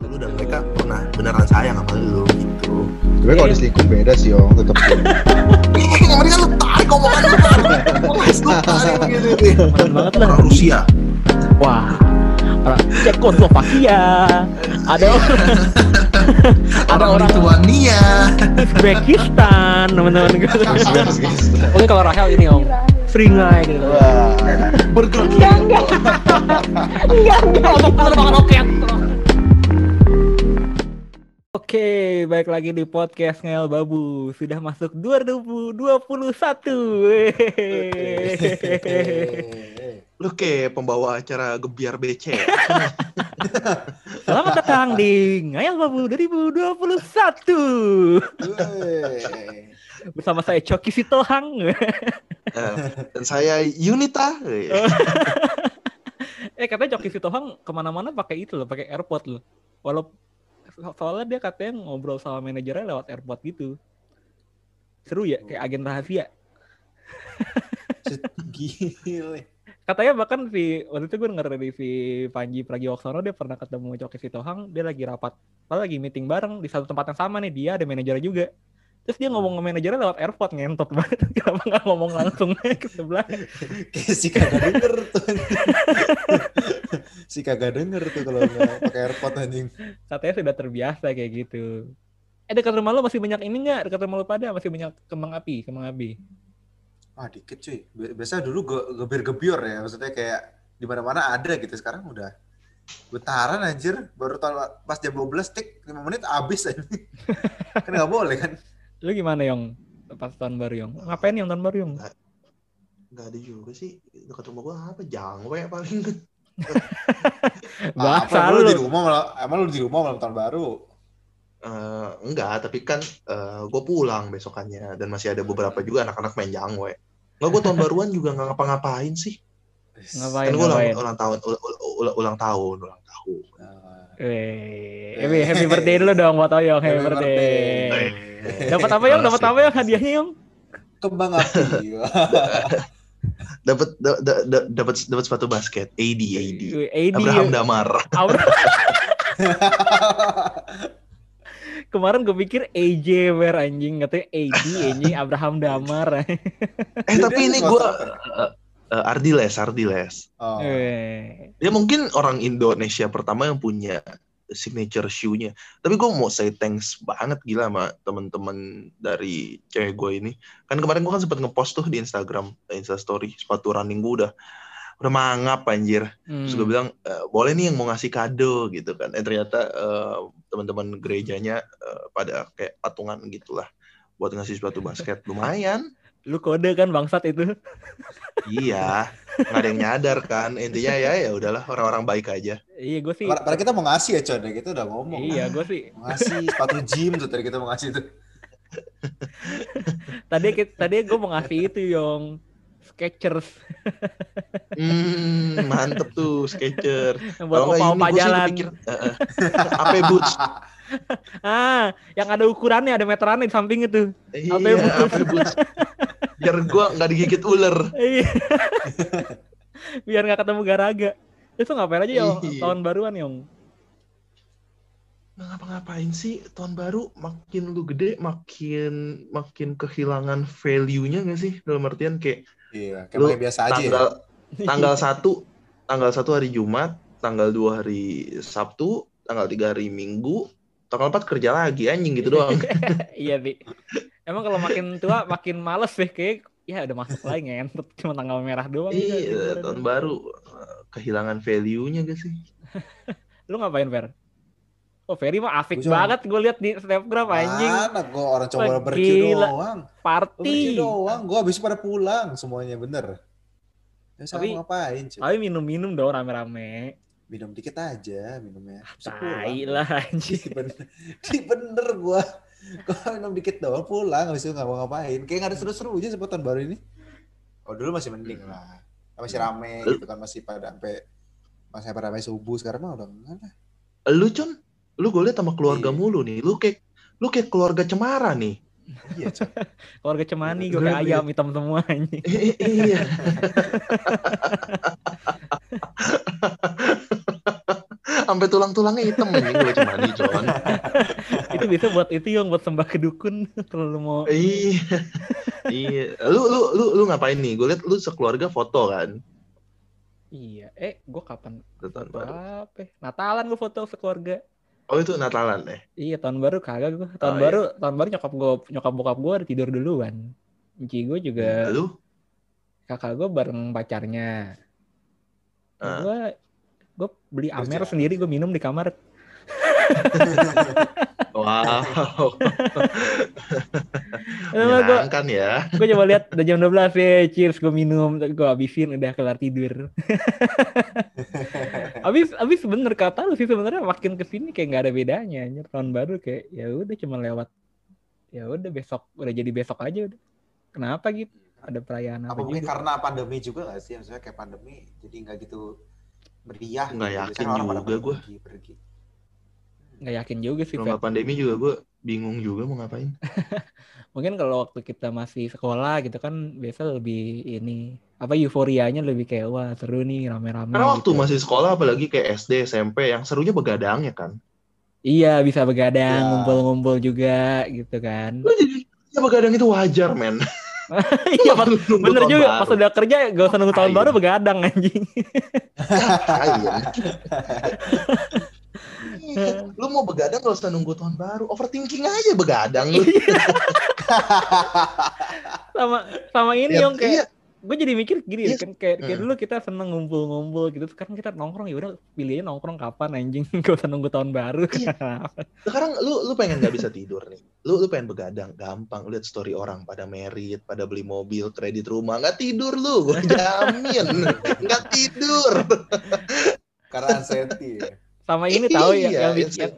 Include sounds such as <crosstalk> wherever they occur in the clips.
waktu lu dan mereka pernah beneran sayang sama lu gitu Tapi kalau diselingkuh beda sih, Yong. Tetap yang kan lu tarik omongan lu lu tarik gitu banget lah. orang Rusia Wah. Orang Cekoslovakia. Ada orang ada orang Lituania Uzbekistan, teman-teman gitu. Oke kalau Rahel ini om, seringai gitu. Wah. bergerak Enggak, enggak. Enggak, enggak. Penerbangan oke. Oke, baik lagi di podcast Ngel Babu. Sudah masuk 2021. Wehehe. lu kayak pembawa acara gebiar BC? Selamat datang di Ngel Babu 2021. Bersama saya Coki Sitohang. Eh, dan saya Yunita eh katanya Coki Sitohang ke mana-mana pakai itu loh, pakai AirPod loh. Soalnya dia katanya ngobrol sama manajernya lewat AirPod gitu. Seru ya, kayak agen rahasia. <laughs> Gile. Katanya bahkan si waktu itu gue denger dari si Panji Pragiwaksono dia pernah ketemu Coki Sitohang, dia lagi rapat, padahal lagi meeting bareng di satu tempat yang sama nih, dia ada manajernya juga. Terus dia ngomong ke manajernya lewat AirPod ngentot banget. <laughs> Kenapa nggak ngomong langsung ke sebelah? Kayak si kagak denger tuh. si kagak denger tuh kalau nggak pakai AirPod anjing. Katanya sudah terbiasa kayak gitu. Eh dekat rumah lu masih banyak ini nggak? Dekat rumah lu pada masih banyak kembang api, kembang api. Ah dikit cuy. Bi- Biasa dulu gue gebir-gebior ya. Maksudnya kayak di mana-mana ada gitu. Sekarang udah bentaran anjir. Baru tahun pas jam 12 tik 5 menit habis aja. <laughs> kan nggak boleh kan. Lu gimana Yong? Pas tahun baru Yong? Ngapain Yong tahun baru Yong? nggak ada juga sih dekat rumah gua apa jangwe paling Ah, <laughs> Bahasa apa, lu di rumah malah, emang lu di rumah malam tahun baru. Eh, enggak tapi kan gue pulang besokannya dan masih ada beberapa juga anak-anak main jangwe nggak gue tahun baruan juga nggak ngapa-ngapain sih Ngapain? kan gue ulang, ngapain? ulang tahun ul- ul- ul- ulang tahun ulang tahun Ah. Eh, happy, happy birthday dulu dong buat Oyong, happy Happy birthday. birthday. <laughs> Dapat apa Yong? Dapat apa Yong? Hadiahnya Yong? Kembang api. <laughs> dapat da- da- da- dapat dapat sepatu basket AD AD AD. Abraham Damar Abraham. Kemarin gue pikir AJ Wear anjing, katanya AD anjing Abraham Damar. <laughs> eh tapi ini gue Ardiles Ardiles Oh. Eh, dia mungkin orang Indonesia pertama yang punya signature shoe-nya. Tapi gue mau say thanks banget gila sama temen-temen dari cewek gue ini. Kan kemarin gue kan sempat ngepost tuh di Instagram, Insta Story sepatu running gue udah udah mangap anjir. Terus gue hmm. bilang e, boleh nih yang mau ngasih kado gitu kan. Eh ternyata eh, teman-teman gerejanya eh, pada kayak patungan gitulah buat ngasih sepatu basket lumayan. Lu kode kan bangsat itu. iya, nggak ada yang nyadar kan. Intinya ya ya udahlah orang-orang baik aja. Iya gue sih. Padahal kita mau ngasih ya, Con. Kita udah ngomong. Iya gue sih. Mau ngasih sepatu gym tuh tadi kita mau ngasih tuh. <laughs> Tadi tadi gue mau ngasih itu Yong. Skechers Hmm, mantep tuh Skechers. buat Kalau nggak ini gue sih jalan. kepikir, eh, eh, apa boots? <laughs> <laughs> Ah, yang ada ukurannya, ada meterannya di samping itu. Iya, Apa boots? apa boots? Biar gue nggak digigit ular. Iya. <laughs> Biar nggak ketemu garaga. Itu ngapain aja Yong? Iya. Tahun baruan Yong. Nggak ngapa-ngapain sih tahun baru makin lu gede makin makin kehilangan value-nya nggak sih dalam artian kayak Iya, kayak Lu biasa aja tanggal ya. <laughs> tanggal satu tanggal satu hari Jumat tanggal dua hari Sabtu tanggal tiga hari Minggu tanggal empat kerja lagi anjing gitu doang <laughs> iya, Bi. Emang kalau makin tua makin males sih kayak ya udah masuk lagi ngentot cuma tanggal merah doang. gitu. iya tahun baru eh, kehilangan value-nya gak sih <laughs> Lu ngapain, Fer? Oh, Ferry mah asik Gua banget gue liat di snapgram anjing. Mana gua orang coba gila. doang. Party. Doang. Gua habis pada pulang semuanya bener. Biasa Tapi- ngapain, cuy? Tapi minum-minum dong rame-rame. Minum dikit aja minumnya. Habis Tai lah anjing. Di bener, di bener gua. Gua minum dikit doang pulang habis itu nggak mau ngapain. Kayak nggak ada seru-serunya sebutan baru ini. Oh dulu masih mending lah. Masih rame gitu kan masih pada sampai masih pada sampai subuh sekarang mah udah enggak lah. lu Con lu gue liat sama keluarga Iya. mulu nih lu kayak lu kayak keluarga cemara nih Iya. <laughs> Keluarga cemani gue Gue kayak ayam hitam semua anjing. iya <laughs> <laughs> Sampai tulang-tulangnya hitam anjing gue baca mandi, Con. <laughs> itu bisa buat itu yang buat sembah ke dukun <laughs> kalau lu mau Iya. Iya. Lu lu lu lu ngapain nih? Gue liat lu sekeluarga foto kan. iya eh gue kapan tahun baru. apa ya? Natalan gue foto sekeluarga Oh itu Natalan ya? iya tahun baru kagak gue tahun Oh, baru tahun baru nyokap gue nyokap bokap gue udah tidur duluan Enci gue juga Lu? kakak gue bareng pacarnya Ah. gue gue beli amer sendiri gue minum di kamar. <laughs> Wow. <laughs> gue Menyenangkan ya. gue coba lihat udah jam 12 ya cheers gue minum gue habisin udah kelar tidur. <laughs> Abis abis bener kata lu sih sebenarnya makin ke sini kayak nggak ada bedanya anjir. Tahun baru kayak ya udah cuma lewat ya udah besok udah jadi besok aja udah. Kenapa gitu ada perayaan apa, Apa mungkin juga karena pandemi juga gak sih? Maksudnya kayak pandemi jadi nggak gitu meriah. Nggak gitu. yakin Biasanya orang juga gua. pergi, pergi. nggak yakin juga sih nggak pandemi juga gue bingung juga mau ngapain. <laughs> mungkin kalau waktu kita masih sekolah gitu kan biasa lebih ini apa euforianya lebih kayak wah seru nih rame-rame Karena waktu gitu. masih sekolah apalagi kayak SD, SMP yang serunya begadang ya kan. iya bisa begadang Ya. ngumpul-ngumpul juga gitu kan Lu jadi ya begadang itu wajar, men. <laughs> <laughs> iya pas bener juga baru. pas udah kerja gak usah nunggu tahun Ngapain? baru begadang anjing Iya. <laughs> lu mau begadang gak usah nunggu tahun baru. Overthinking aja begadang lu. <laughs> sama sama ini Ya, yang kayak iya. Gue jadi mikir gini Iya. kan kayak, kayak dulu kita seneng ngumpul-ngumpul gitu sekarang kita nongkrong ya udah pilihnya nongkrong kapan anjing <laughs> gak usah nunggu tahun baru Iya. Sekarang lu lu pengen nggak bisa tidur nih. Lu lu pengen begadang, gampang. Lihat story orang pada merit, pada beli mobil, kredit rumah, nggak tidur lu, gue <laughs> jamin. Nggak tidur. Karena anxiety. ya. sama ini tahu ya Iya, yang, bikin, iya. yang,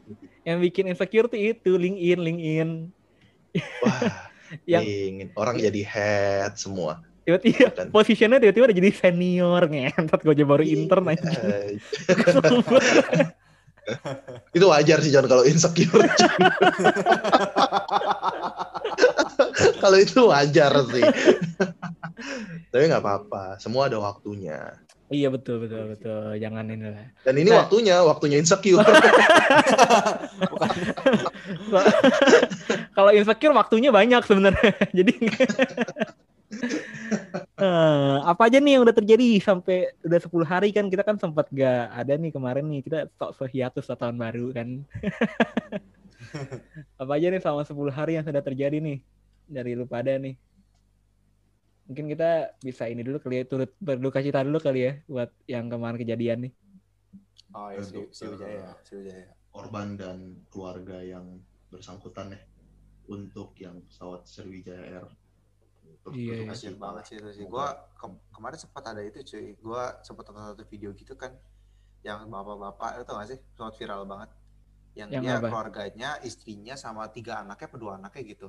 yang bikin insecure tuh itu LinkedIn LinkedIn Wah, <laughs> Yang- ingin orang jadi head semua. Tiba-tiba posisinya tiba-tiba udah jadi senior ngentot gue aja baru intern Iya. anjing <laughs> Itu wajar sih John kalau insecure. <laughs> Kalau itu wajar sih. <laughs> Tapi nggak apa-apa, semua ada waktunya. iya betul betul betul jangan ini lah Dan ini Nah. waktunya, waktunya insecure. kalau insecure waktunya banyak sebenarnya jadi Eh, apa aja nih yang udah terjadi sampai udah 10 hari kan kita kan sempat gak ada nih kemarin nih kita sok sehiatus tahun baru kan <laughs> apa aja nih selama 10 hari yang sudah terjadi nih dari lu pada nih mungkin kita bisa ini dulu kali ya turut berduka cita dulu kali ya buat yang kemarin kejadian nih Oh iya, si, si Wijaya. Si Wijaya. korban dan keluarga yang bersangkutan ya untuk yang pesawat Sriwijaya Air. Iya, iya. Kasian banget sih itu sih. Gua ke- kemarin sempat ada itu cuy. Gua sempat nonton satu video gitu kan yang bapak-bapak itu gak sih? Sempat viral banget. Yang, Yang dia apa? keluarganya, istrinya sama tiga anaknya, apa dua anaknya gitu.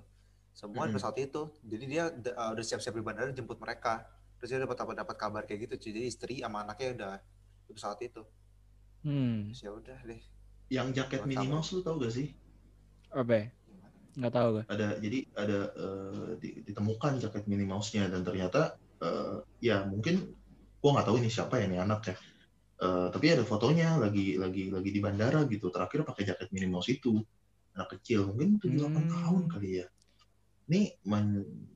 Semua di Hmm. pesawat itu. Jadi dia uh, udah siap-siap di bandara jemput mereka. Terus dia dapat dapat dapat kabar kayak gitu cuy. Jadi istri sama anaknya udah di pesawat itu. hmm Terus ya udah deh. Yang jaket Mouse lu tau gak sih? apa nggak tahu gue Ada jadi ada di- ditemukan jaket Minnie Mouse-nya dan ternyata eh, ya mungkin gua nggak tahu ini siapa ya ini anak ya. Eh, tapi ada fotonya lagi lagi lagi di bandara gitu. Terakhir pakai jaket Minnie Mouse itu. Anak kecil mungkin 7 8 Hmm. tahun kali ya. Ini men-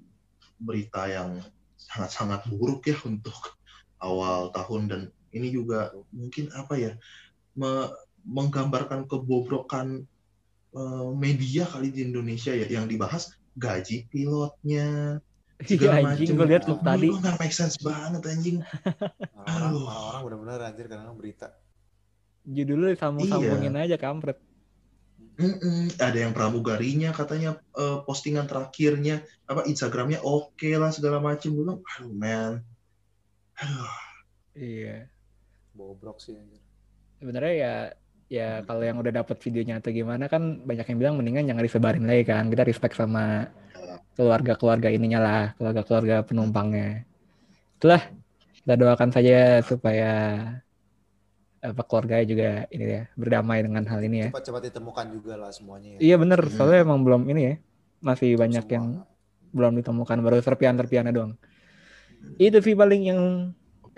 berita yang sangat-sangat buruk ya untuk awal tahun dan ini juga mungkin apa ya me- menggambarkan kebobrokan eh, media kali di Indonesia ya yang dibahas gaji pilotnya iya segala anjing macem. gue lihat lu tadi nggak make sense banget anjing Orang-orang, Aduh. orang-orang benar-benar anjir kadang berita. judulnya sambung-sambungin Iya. aja kampret Mm-mm. ada yang pramugarinya katanya eh, postingan terakhirnya apa Instagramnya oke lah segala macem gue bilang aduh man aduh iya Bobrok sih anjir. sebenarnya ya ya kalau yang udah dapat videonya atau gimana kan banyak yang bilang mendingan jangan disebarin lagi kan. Kita respect sama keluarga-keluarga ininya lah keluarga-keluarga penumpangnya. Itulah kita doakan saja supaya apa keluarganya juga ini ya berdamai dengan hal ini ya. Cepat-cepat ditemukan juga lah semuanya ya. iya bener. Hmm. soalnya emang belum ini ya masih banyak Semua. yang belum ditemukan. Baru serpian-serpiannya doang. Itu sih paling yang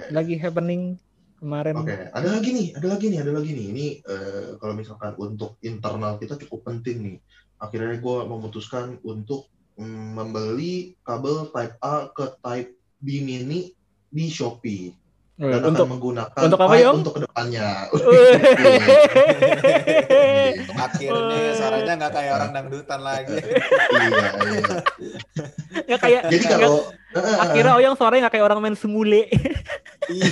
lagi happening kemarin. Oke, ada lagi nih, ada lagi nih, ada lagi nih. Ini eh, kalau misalkan untuk internal kita cukup penting nih. Akhirnya gue memutuskan untuk mm, membeli kabel Type A ke Type B mini di Shopee Wih, dan untuk akan menggunakan untuk apa, Yong? untuk ke depannya. <laughs> Akhirnya suaranya nggak kayak orang dangdutan lagi. iya, iya. nggak kayak Jadi kalau akhirnya Oyong suaranya nggak kayak orang main semule. Iya.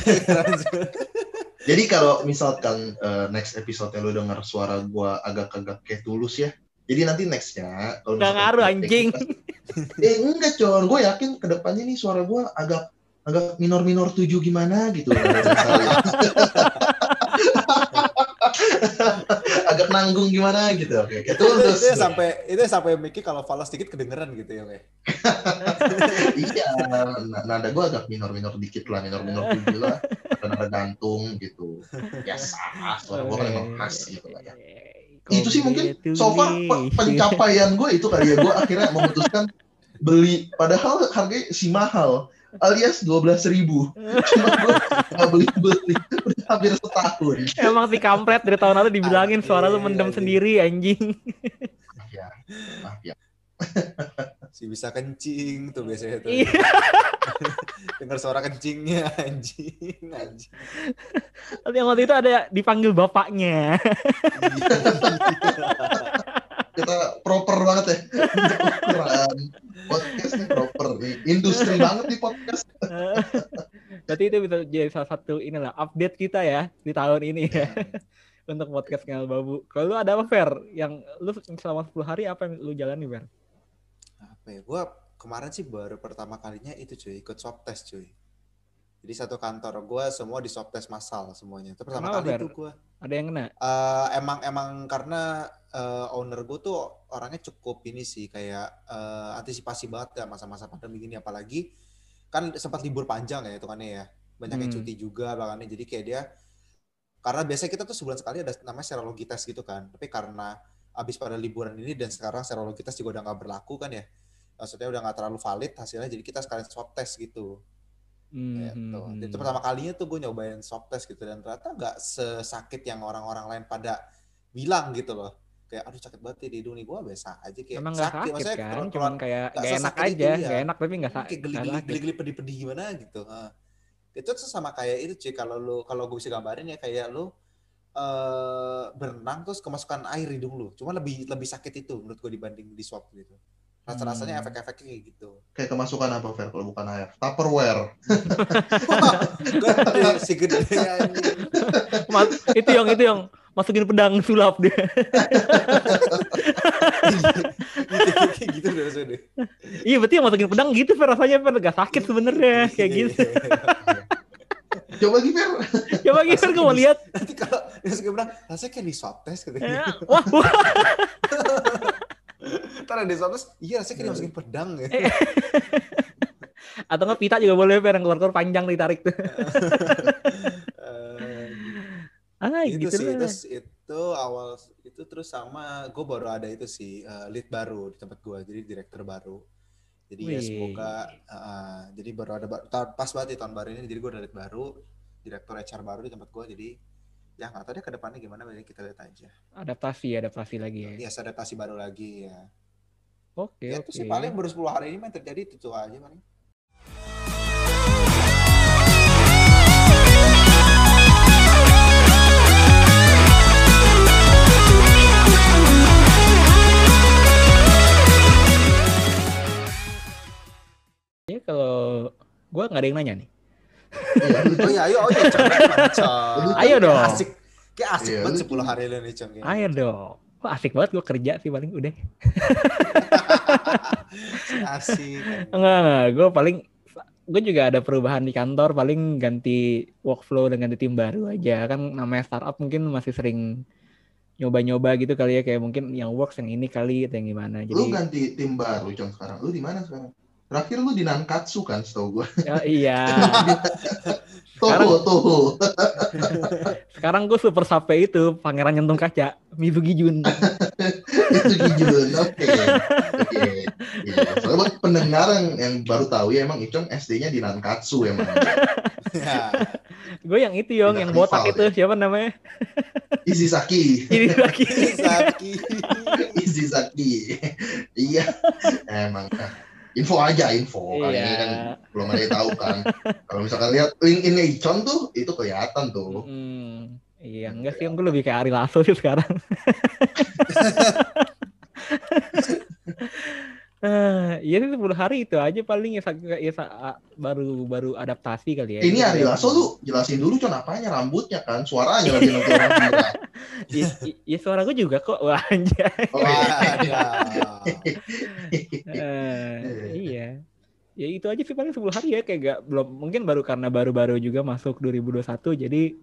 jadi kalau misalkan eh, next episode lu denger suara gua agak-agak kayak tulus ya. Jadi nanti nextnya kalau Nggak ngaruh, kita- anjing. eh enggak con, gue yakin ke depannya nih suara gua agak agak minor-minor tujuh gimana gitu. <laughs> <laughs> agak nanggung gimana gitu. Oke, kayak itu, tulus. itu yang sampai itu yang sampai Mickey kalau falas sedikit kedengeran gitu ya <laughs> iya, nada gue agak minor-minor dikit lah, minor-minor tujuh lah, ada nada gantung gitu. Biasa, suara gue kan emang khas gitu lah ya. Itu sih mungkin so far pe- pencapaian gue itu kali ya, gue akhirnya memutuskan beli, padahal harganya si mahal, alias dua belas ribu. Cuma gue nggak beli-beli, udah hampir setahun. Emang si kampret dari tahun lalu dibilangin suara lu Anjing, mendem anjing. sendiri anjing. Maaf ya, maaf ya. Si bisa kencing tuh biasanya tuh. Iya. Dengar suara kencingnya anjing, anjing. Tapi yang waktu itu ada dipanggil bapaknya. Kita proper banget ya. Untuk ukuran podcast nih proper nih. Industri <laughs> banget nih podcast. <laughs> Berarti itu bisa jadi salah satu inilah update kita ya di tahun ini ya. <laughs> Untuk podcast Ngal Babu. Kalau lu ada apa Fer? Yang lu selama 10 hari apa yang lu jalani Fer? Apa ya? Gua kemarin sih baru pertama kalinya itu cuy, ikut swab test cuy. Jadi satu kantor gua semua di swab test massal semuanya. Itu pertama Kenapa, kali itu gua. Ada yang kena? Eh, emang emang karena eh, owner gue tuh orangnya cukup ini sih kayak eh, antisipasi banget ya masa-masa pandemi gini apalagi kan sempat libur panjang ya itu kan ya banyak yang Hmm. cuti juga bahkan jadi kayak dia karena biasanya kita tuh sebulan sekali ada namanya serologi tes gitu kan tapi karena abis pada liburan ini dan sekarang serologi tes juga udah nggak berlaku kan ya maksudnya udah nggak terlalu valid hasilnya jadi kita sekalian swab test gitu Hmm, gitu. hmm, Itu hmm. pertama kalinya tuh gue nyobain swab test gitu dan ternyata nggak sesakit yang orang-orang lain pada bilang gitu loh. Kayak aduh sakit banget ya di hidung nih gue biasa aja kayak Emang gak sakit, maksudnya kan? keluar- Cuman kayak nggak gak enak sesakit itu, aja. iya. Gak enak tapi gak, sa kayak gak geli-geli sakit. geli-geli pedih-pedih gimana gitu. Nah, itu tuh sama kayak itu cuy kalau lu kalau gue bisa gambarin ya kayak lu eh berenang terus kemasukan air hidung lu. Cuma lebih lebih sakit itu menurut gue dibanding di swab gitu. Rasa-rasanya Hmm. efek-efeknya kayak gitu. Kayak kemasukan apa Fer kalau bukan air? Tupperware. Si gede. Mas, itu yang itu yang masukin pedang sulap dia. gitu, kayak gitu deh iya berarti yang masukin pedang gitu Fer rasanya Fer gak sakit sebenarnya kayak Iya, gitu. iya, iya. Coba lagi Fer. Coba gitu gue mau lihat. Nanti kalau dia suka bilang, rasanya kayak di swab test Wah, wah. Ntar ada swab test, iya rasanya kayak dimasukin pedang ya. Atau nggak pita juga boleh Fer yang keluar-keluar panjang ditarik tuh. Eh, Ah, itu gitu sih, lah. terus itu awal itu terus sama gue baru ada itu sih eh, lead baru di tempat gue, jadi direktur baru. Jadi ya semoga eh, jadi baru ada pas banget di tahun baru ini, jadi gue ada lead baru, direktur HR baru di tempat gue, jadi ya nggak tahu deh ke depannya gimana, jadi kita lihat aja. Adaptasi, adaptasi lagi ya. Ya adaptasi baru lagi ya. Oke, ya oke. itu sih paling baru 10 hari ini yang terjadi itu tuh aja paling. Ya kalau gua nggak ada yang nanya nih. Iya, Oh iya, ayo, oh iya? <laughs> Ayo Kayak dong. Asik, kayak asik Iya, banget lu 10 hari lu nih, Cong. kayaknya. Ayo dong. Wah asik banget gua kerja sih paling udah. <laughs> Asik. Enggak, enggak. Gue paling gue juga ada perubahan di kantor paling ganti workflow dan ganti tim baru aja kan namanya startup mungkin masih sering nyoba-nyoba gitu kali ya kayak mungkin yang works yang ini kali atau yang gimana Lu jadi ganti tim baru Cong sekarang. Lu di mana sekarang? Terakhir lu di Nankatsu kan setahu gua. ya, iya <laughs> Tuh, tuh. <laughs> Sekarang gue super sape itu pangeran nyentuh kaca, Mizugi Jun. <laughs> itu Gijun. Oke. Oke. Iya. Soalnya buat pendengar yang, yang baru tahu ya emang Icong SD-nya di Nankatsu emang. Ya. gue yang itu yong, Tidak yang botak rival itu deh. siapa namanya? Izisaki. Ini lagi. Saki. Izisaki. iya. Emang. Info aja, info. Kali ini kan Iya. belum ada yang tahu kan. Kalau misalkan lihat link ini Icon tuh, itu kelihatan tuh. Hmm, iya enggak sih, gue lebih kayak Ari Lasso sih sekarang. <laughs> Eh, iya sih 10 hari itu aja paling ya, ya baru baru adaptasi kali ya. Ini Ari Lasso tuh jelasin dulu Con apanya rambutnya kan, suaranya lagi nanti orang gila. Ya, suara gue juga kok. Wah, anjay. Oh, iya. Eh, iya. Ya itu aja sih paling 10 hari ya kayak gak belum mungkin baru karena baru-baru juga masuk 2021 jadi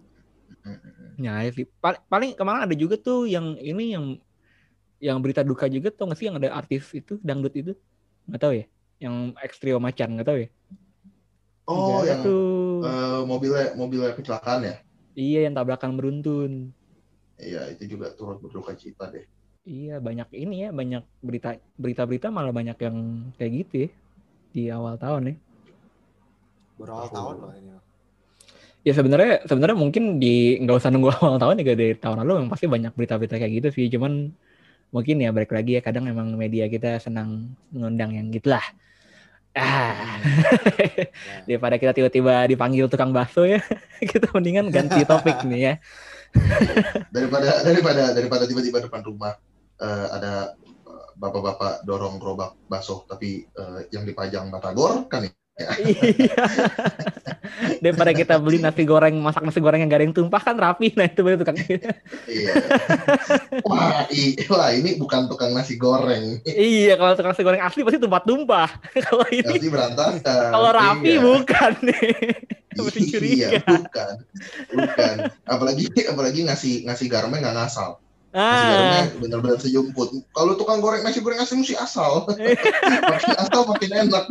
ya ya sih. Paling, paling kemarin ada juga tuh yang ini yang yang berita duka juga tuh nggak sih yang ada artis itu dangdut itu? Nggak tahu ya? Yang ekstrio macan nggak tahu ya? Oh, Ada yang tuh. eh, mobilnya mobilnya kecelakaan ya? iya yang tabrakan beruntun. Iya, itu juga turut berduka cita deh. iya banyak ini ya banyak berita berita-berita malah banyak yang kayak gitu ya di awal tahun ya. Berawal tahun loh ini. ya sebenarnya sebenarnya mungkin di nggak usah nunggu <laughs> awal tahun juga dari tahun lalu memang pasti banyak berita-berita kayak gitu sih cuman mungkin ya balik lagi ya kadang emang media kita senang mengundang yang gitulah. Ah. Daripada kita tiba-tiba dipanggil tukang bakso ya <laughs> kita mendingan ganti topik nih ya. Daripada daripada daripada tiba-tiba depan rumah eh, ada eh, bapak-bapak dorong gerobak bakso tapi eh, yang dipajang batagor kan ya? iya daripada kita beli nasi goreng masak nasi goreng yang gak ada yang tumpah kan rapi nah itu baru tukang Iya. Wah, i- wah ini bukan tukang nasi goreng. iya kalau tukang nasi goreng asli pasti tumpah-tumpah <laughs> kalau ini Pasti berantakan. kalau rapi Iya. bukan <laughs> nih Iya, curiga. bukan. Bukan. Apalagi apalagi ngasih ngasih garamnya nggak ngasal. Nasi ah benar-benar sejumput. Kalau tukang goreng nasi goreng asli mesti asal. <laughs> makin asal makin enak.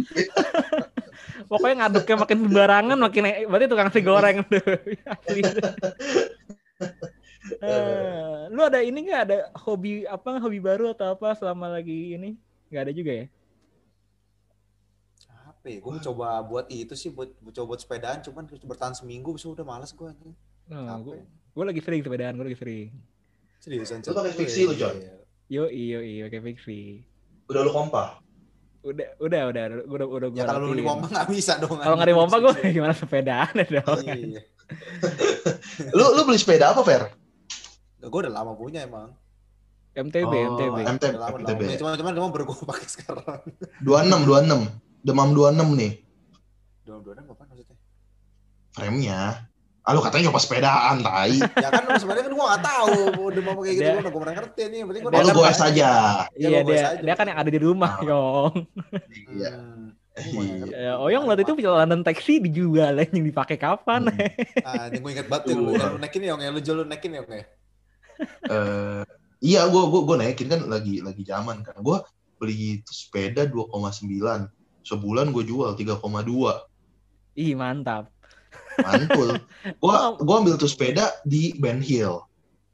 Pokoknya ngaduknya makin sembarangan makin e- berarti tukang nasi goreng tuh Asli. Eh, lu ada ini nggak ada hobi apa hobi baru atau apa selama lagi ini nggak ada juga ya Apa ya? Gue coba buat itu sih buat coba buat sepedaan cuman bertahan seminggu bisa udah malas gue. Nah, gue gue lagi sering sepedaan gue lagi sering Seriusan. Lu pakai fiksi lu, John? yo iyo iyo kayak fiksi Udah lu kompa. Udah udah udah udah udah udah Ya kalau lu di pompa nggak bisa dong. kalau nggak di pompa gue <laughs> gimana sepedaan ya dong Iya. Lu lu beli sepeda apa, Fer? Gue udah lama punya emang. MTB Oh, MTB MTB. Udah lama, udah MTB. lama. Cuma cuman cuma baru gue <laughs> pakai sekarang. 26 26. Demam 26 nih Dua dua apa maksudnya? frame-nya. Ah, lu katanya nyoba sepedaan, tai. <laughs> Ya kan sebenarnya kan gue nggak tahu udah mau kayak gitu Dia- gue udah gue pernah ngerti nih. Yang penting gue Dia Oh, lu kan iya gua dia aja. dia kan yang ada di rumah Ah. yong Iya. Hmm. Iya. Ya, Oyong waktu itu perjalanan taksi dijual <laughs> yang dipakai kapan? Ah, ini gue inget banget tuh lu, naikin ya, yang lu jual lu naikin ya, ya. Eh, iya, gua gua gua naikin kan lagi lagi zaman kan. Gua beli itu sepeda 2,9. Sebulan gue jual 3,2. Ih mantap. Mantul. Gua gua ambil tuh sepeda di Ben Hill.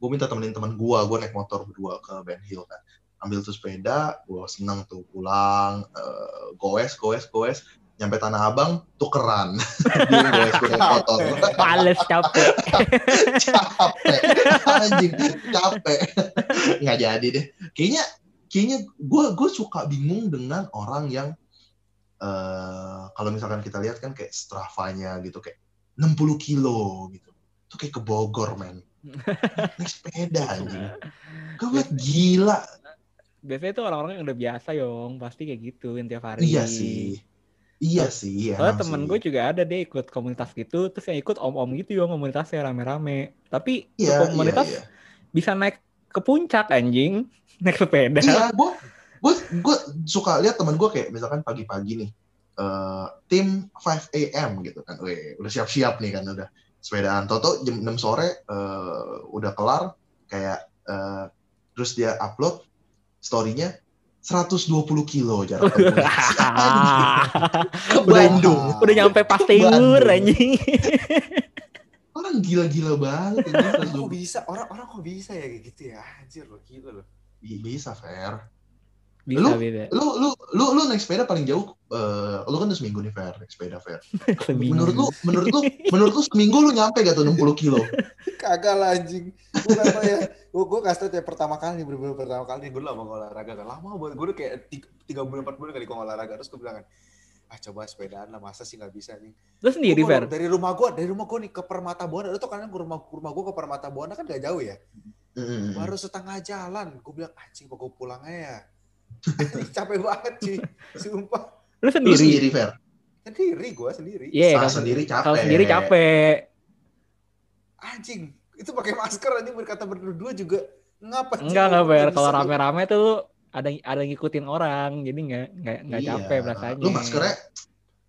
Gue minta temenin teman gua, gua naik motor berdua ke Ben Hill kan. Ambil tuh sepeda, gua seneng tuh pulang, eh, goes, goes, goes, nyampe Tanah Abang, tukeran. <laughs> Dia goes gue naik motor. Males capek. capek anjing capek nggak jadi deh kayaknya kayaknya gue gue suka bingung dengan orang yang eh kalau misalkan kita lihat kan kayak Strava-nya gitu kayak 60 kilo gitu. Itu kayak ke Bogor men. <laughs> Naik sepeda anjing. Gue ngeliat gila. Biasanya tuh orang-orang yang udah biasa yong, pasti kayak gitu tiap hari. iya sih. Iya sih Soalnya emang temen gue juga ada deh ikut komunitas gitu, terus yang ikut om-om gitu yong komunitasnya rame-rame. Tapi tuh iya, komunitas iya, iya. bisa naik ke puncak anjing, <laughs> naik sepeda. Iya, gue gue gue suka lihat teman gue kayak misalkan pagi-pagi nih eh tim 5 a.m. gitu kan, Weh, udah siap-siap nih kan udah sepedaan. Toto jam 6 sore eh, udah kelar kayak eh, terus dia upload story-nya 120 kilo jarak tempuhnya. <laughs> Ke udah, Bandung. udah nyampe Pasteur anjing. kan gila-gila banget ini kok bisa orang-orang kok bisa ya kayak gitu ya anjir lo gila lo bisa fair Bisa, Lu- bisa. lu lu lu lu naik sepeda paling jauh eh, lu kan udah seminggu nih fair naik sepeda fair <laughs> menurut lu menurut lu menurut lu seminggu lu nyampe gak tuh 60 kilo? <laughs> Kagak lah anjing. Gue ya. Gue gue kasih tau ya pertama kali bener-bener pertama kali gue lama gak olahraga kan. Lama banget. Gue udah kayak tiga, tiga bulan empat bulan kali gue olahraga. Terus gue bilang kan ah coba sepedaan lah masa sih nggak bisa nih Lu sendiri, Gua Fer? dari rumah gue dari rumah gue nih ke Permata Buana lu tuh kan rumah rumah gue ke Permata Buana kan gak jauh ya? Baru setengah jalan. Gue bilang anjing gue pulang aja ya capek banget cuy sumpah Lu lu sendiri? sendiri fair sendiri gue sendiri Iya, kalau- sendiri capek Kalau sendiri capek. anjing itu pakai masker anjing berkata berdua juga ngapa? Enggak, enggak, Fer. Kalau rame-rame tuh lu ada ada ngikutin orang, jadi nggak nggak nggak Iya. capek rasanya. Lu maskernya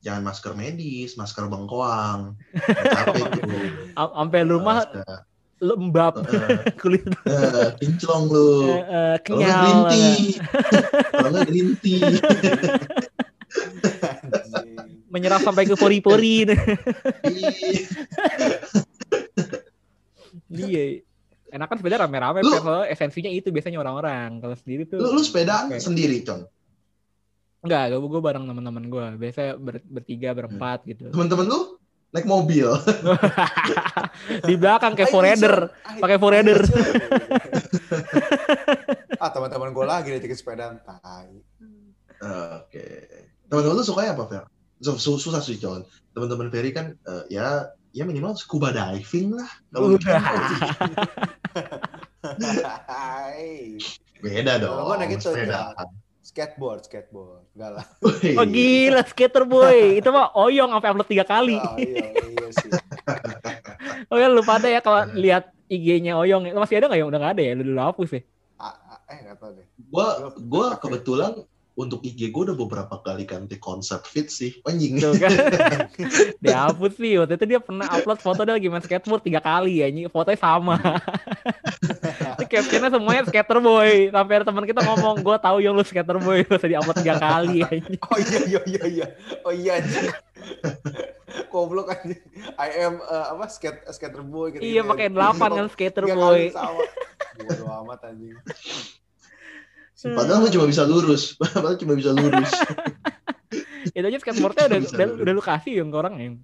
jangan masker medis, masker bengkoang. Capek <laughs> tuh. Am- Sampai rumah Masker. Lembab Heeh, <laughs> kulit eh, kinclong lu. Kalau nggak kenyal. green banget. tea. <laughs> Kalau nggak green tea. Menyerap sampai ke pori-pori. Ih, <laughs> Iya. Enakan sepeda rame-rame, Lu-. Soalnya esensinya itu biasanya orang-orang. Kalau sendiri tuh Lu, lu sepedaan Oke. sendiri, Con. enggak, gue bareng teman-teman gue. Biasanya ber- bertiga, berempat gitu. Temen-temen lu naik mobil. <laughs> Di belakang kayak. Ayo, pakai Cun. <laughs> ah teman-teman gue lagi nih sepedaan tai Oke. Temen-temen lu sukanya apa, Fer? Su- su- Susah sih, Con. Temen-temen Ferry kan eh, ya ya minimal scuba diving lah. Kalau Udah. <laughs> Hai. beda dong. Naik itu, sepedaan. Skateboard skateboard enggak lah Wih. <laughs> Oh gila, skater boy. Itu mah oyong sampai upload tiga kali. oh, iya iya sih <laughs> Oh ya, lu pada ya kalau lihat IG-nya Oyong. Masih ada nggak Yong? Udah nggak ada ya? Lu dulu hapus ya? Eh nggak tahu deh Gua gua kebetulan untuk IG gue udah beberapa kali ganti konsep fit sih. Anjing. Tuh kan. <laughs> Dihapus sih. Waktu itu dia pernah upload foto dia lagi main skateboard tiga kali ya. Fotonya sama. Captionnya semuanya skater boy. Sampai ada teman kita ngomong, gue tahu Yong lu skater boy. Usah diupload tiga kali <laughs> anjing. oh iya iya iya iya oh iya anjing <laughs> goblok anjing I am uh, apa skate skater boy gitu Iya pakai delapan kan skater boy. kali sama bodo amat anjing Padahal lu cuma bisa lurus. <laughs> Padahal cuma bisa lurus. Itu aja skateboardnya udah, udah, udah lu kasih Yong ke orang Yong.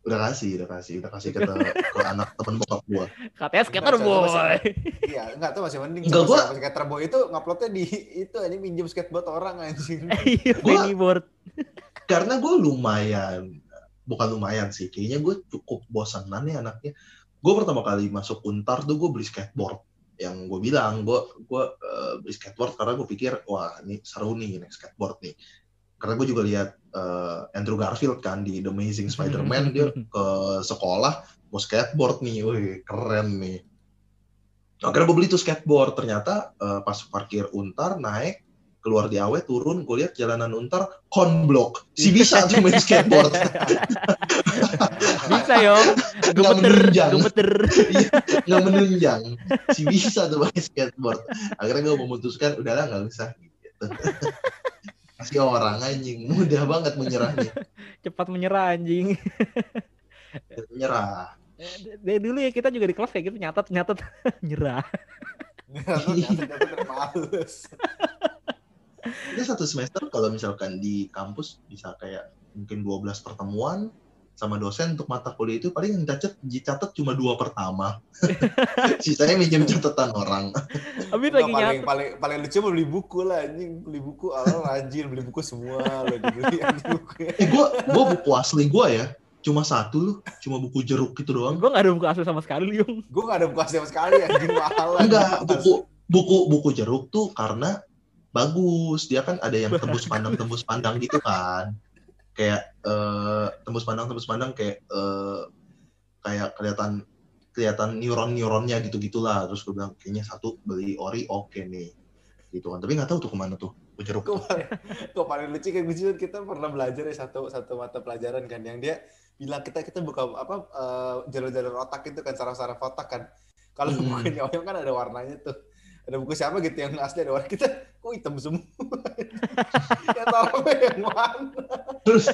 Udah kasih, udah kasih, udah kasih ke, ke <laughs> anak temen bokap gua. Katanya skater Enggak, boy. iya enggak tuh masih mending Enggak, gua- skater boy itu nguploadnya di itu ini minjem skateboard orang anjing <laughs> Iya, Gua-. Karena gue lumayan, bukan lumayan sih, kayaknya gue cukup bosanan nih anaknya. Gue pertama kali masuk Untar tuh gue beli skateboard. Yang gue bilang, gue gue eh, beli skateboard karena gue pikir, wah ini seru nih naik skateboard nih. Karena gue juga lihat eh, Andrew Garfield kan di The Amazing <laughs> Spider-Man dia ke sekolah mau skateboard nih, wih keren nih. Akhirnya gue beli tuh skateboard, ternyata eh, pas parkir Untar naik keluar di Awe turun, gue lihat jalanan Untar konblok, si bisa tuh main <laughs> skateboard, Bisa Yong. Gemeter, menunjang. gemeter. nggak menunjang, si bisa tuh main skateboard. Akhirnya gue memutuskan udahlah nggak usah. Gitu. Kasih orang anjing, mudah banget menyerahnya, <laughs> Cepat menyerah anjing. menyerah. Dari dulu ya kita juga di kelas kayak gitu nyatet nyatet <laughs> nyerah. Males Ini satu semester kalau misalkan di kampus bisa kayak mungkin 12 pertemuan sama dosen untuk mata kuliah itu paling yang dicatat, dicatat cuma dua pertama. <laughs> Sisanya minjem catatan orang. Habis Nggak, lagi paling, nyatet. paling paling lucu beli buku lah anjing beli buku awal rajin beli buku semua lo dibeli anjing bukunya Eh gue gua buku asli gue ya cuma satu loh, cuma buku jeruk gitu doang. Gue gak ada buku asli sama sekali Yung. gue gak ada buku asli sama sekali anjing mahal Enggak, buku buku buku jeruk tuh karena bagus. Dia kan ada yang tembus pandang tembus pandang gitu kan. Kayak eh, tembus pandang tembus pandang kayak eh, kayak kelihatan kelihatan neuron-neuronnya gitu-gitulah. Terus gue bilang kayaknya satu beli ori oke nih. Gitu kan. Tapi nggak tahu tuh ke mana tuh jeruk. Kok paling, kok paling lucu kayak lucu kita pernah belajar ya satu satu mata pelajaran kan yang dia bilang kita kita buka apa eh, jalur-jalur otak itu kan saraf-saraf otak kan. Kalau Hmm. <laughs> bukunya Oyong kan ada warnanya tuh. Ada buku siapa gitu yang asli ada warna kita kok hitam semua. <laughs> yang sarafnya yang mana? Terus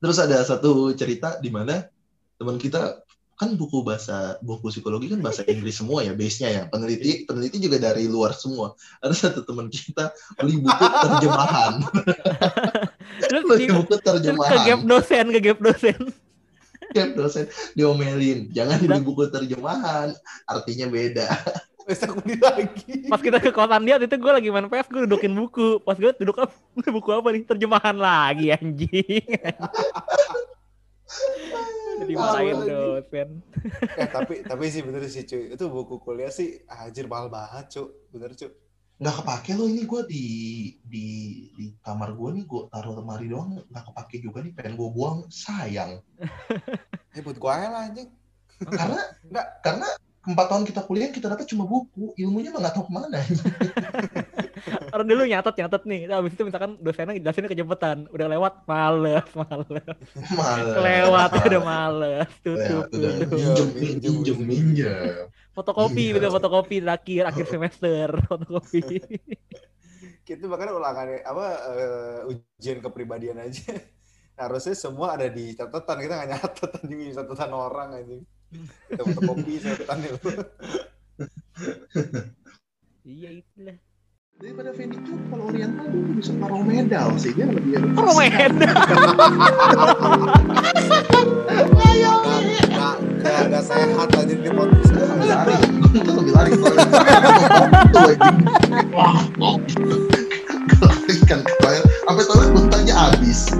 terus ada satu cerita di mana teman kita kan buku bahasa buku psikologi kan bahasa Inggris semua ya base-nya ya peneliti peneliti juga dari luar semua ada satu teman kita beli buku terjemahan Terus beli buku terus ke gap terjemahan dosen, ke gap dosen. Tiap dosen diomelin jangan beli buku terjemahan artinya beda <laughs> Besok beli lagi. Pas kita ke kosan dia, itu gue lagi main PS, gue dudukin buku. Pas gue duduk apa? buku apa nih? Terjemahan lagi anjing. <laughs> Jadi marahin Tahu lagi. dosen. Eh tapi tapi sih bener sih cuy. Itu buku kuliah sih anjir mahal banget cuy. Bener cuy. Nggak kepake loh ini gue di di di kamar gue nih gue taruh lemari doang nggak kepake juga nih pengen gue buang sayang <laughs> Eh buat gua aja lah anjing. karena Nggak. karena empat tahun kita kuliah kita dapat cuma buku. Ilmunya mah nggak tahu ke mana. <laughs> Orang dulu nyatet nyatet nih, Terus abis itu misalkan dosennya jelasinnya kecepatan, udah lewat males, males, malah lewat udah males, tutup, udah tutup. minjem Minjem, minjem Fotokopi, Iya. betul fotokopi terakhir akhir semester, <laughs> fotokopi. Kita bahkan ulangan apa eh, ujian kepribadian aja. <laughs> Harusnya semua ada di catatan. Kita nggak nyatet anjing catatan orang anjing. Kita fotokopi catatan itu. iya itulah. daripada Fendi tuh kalau Oriental tuh bisa taruh medal sih dia lebih. Nggak nggak nggak sehat anjing di podcast. lebih lari itu lebih lari wah lari kan sampai toilet muntahnya habis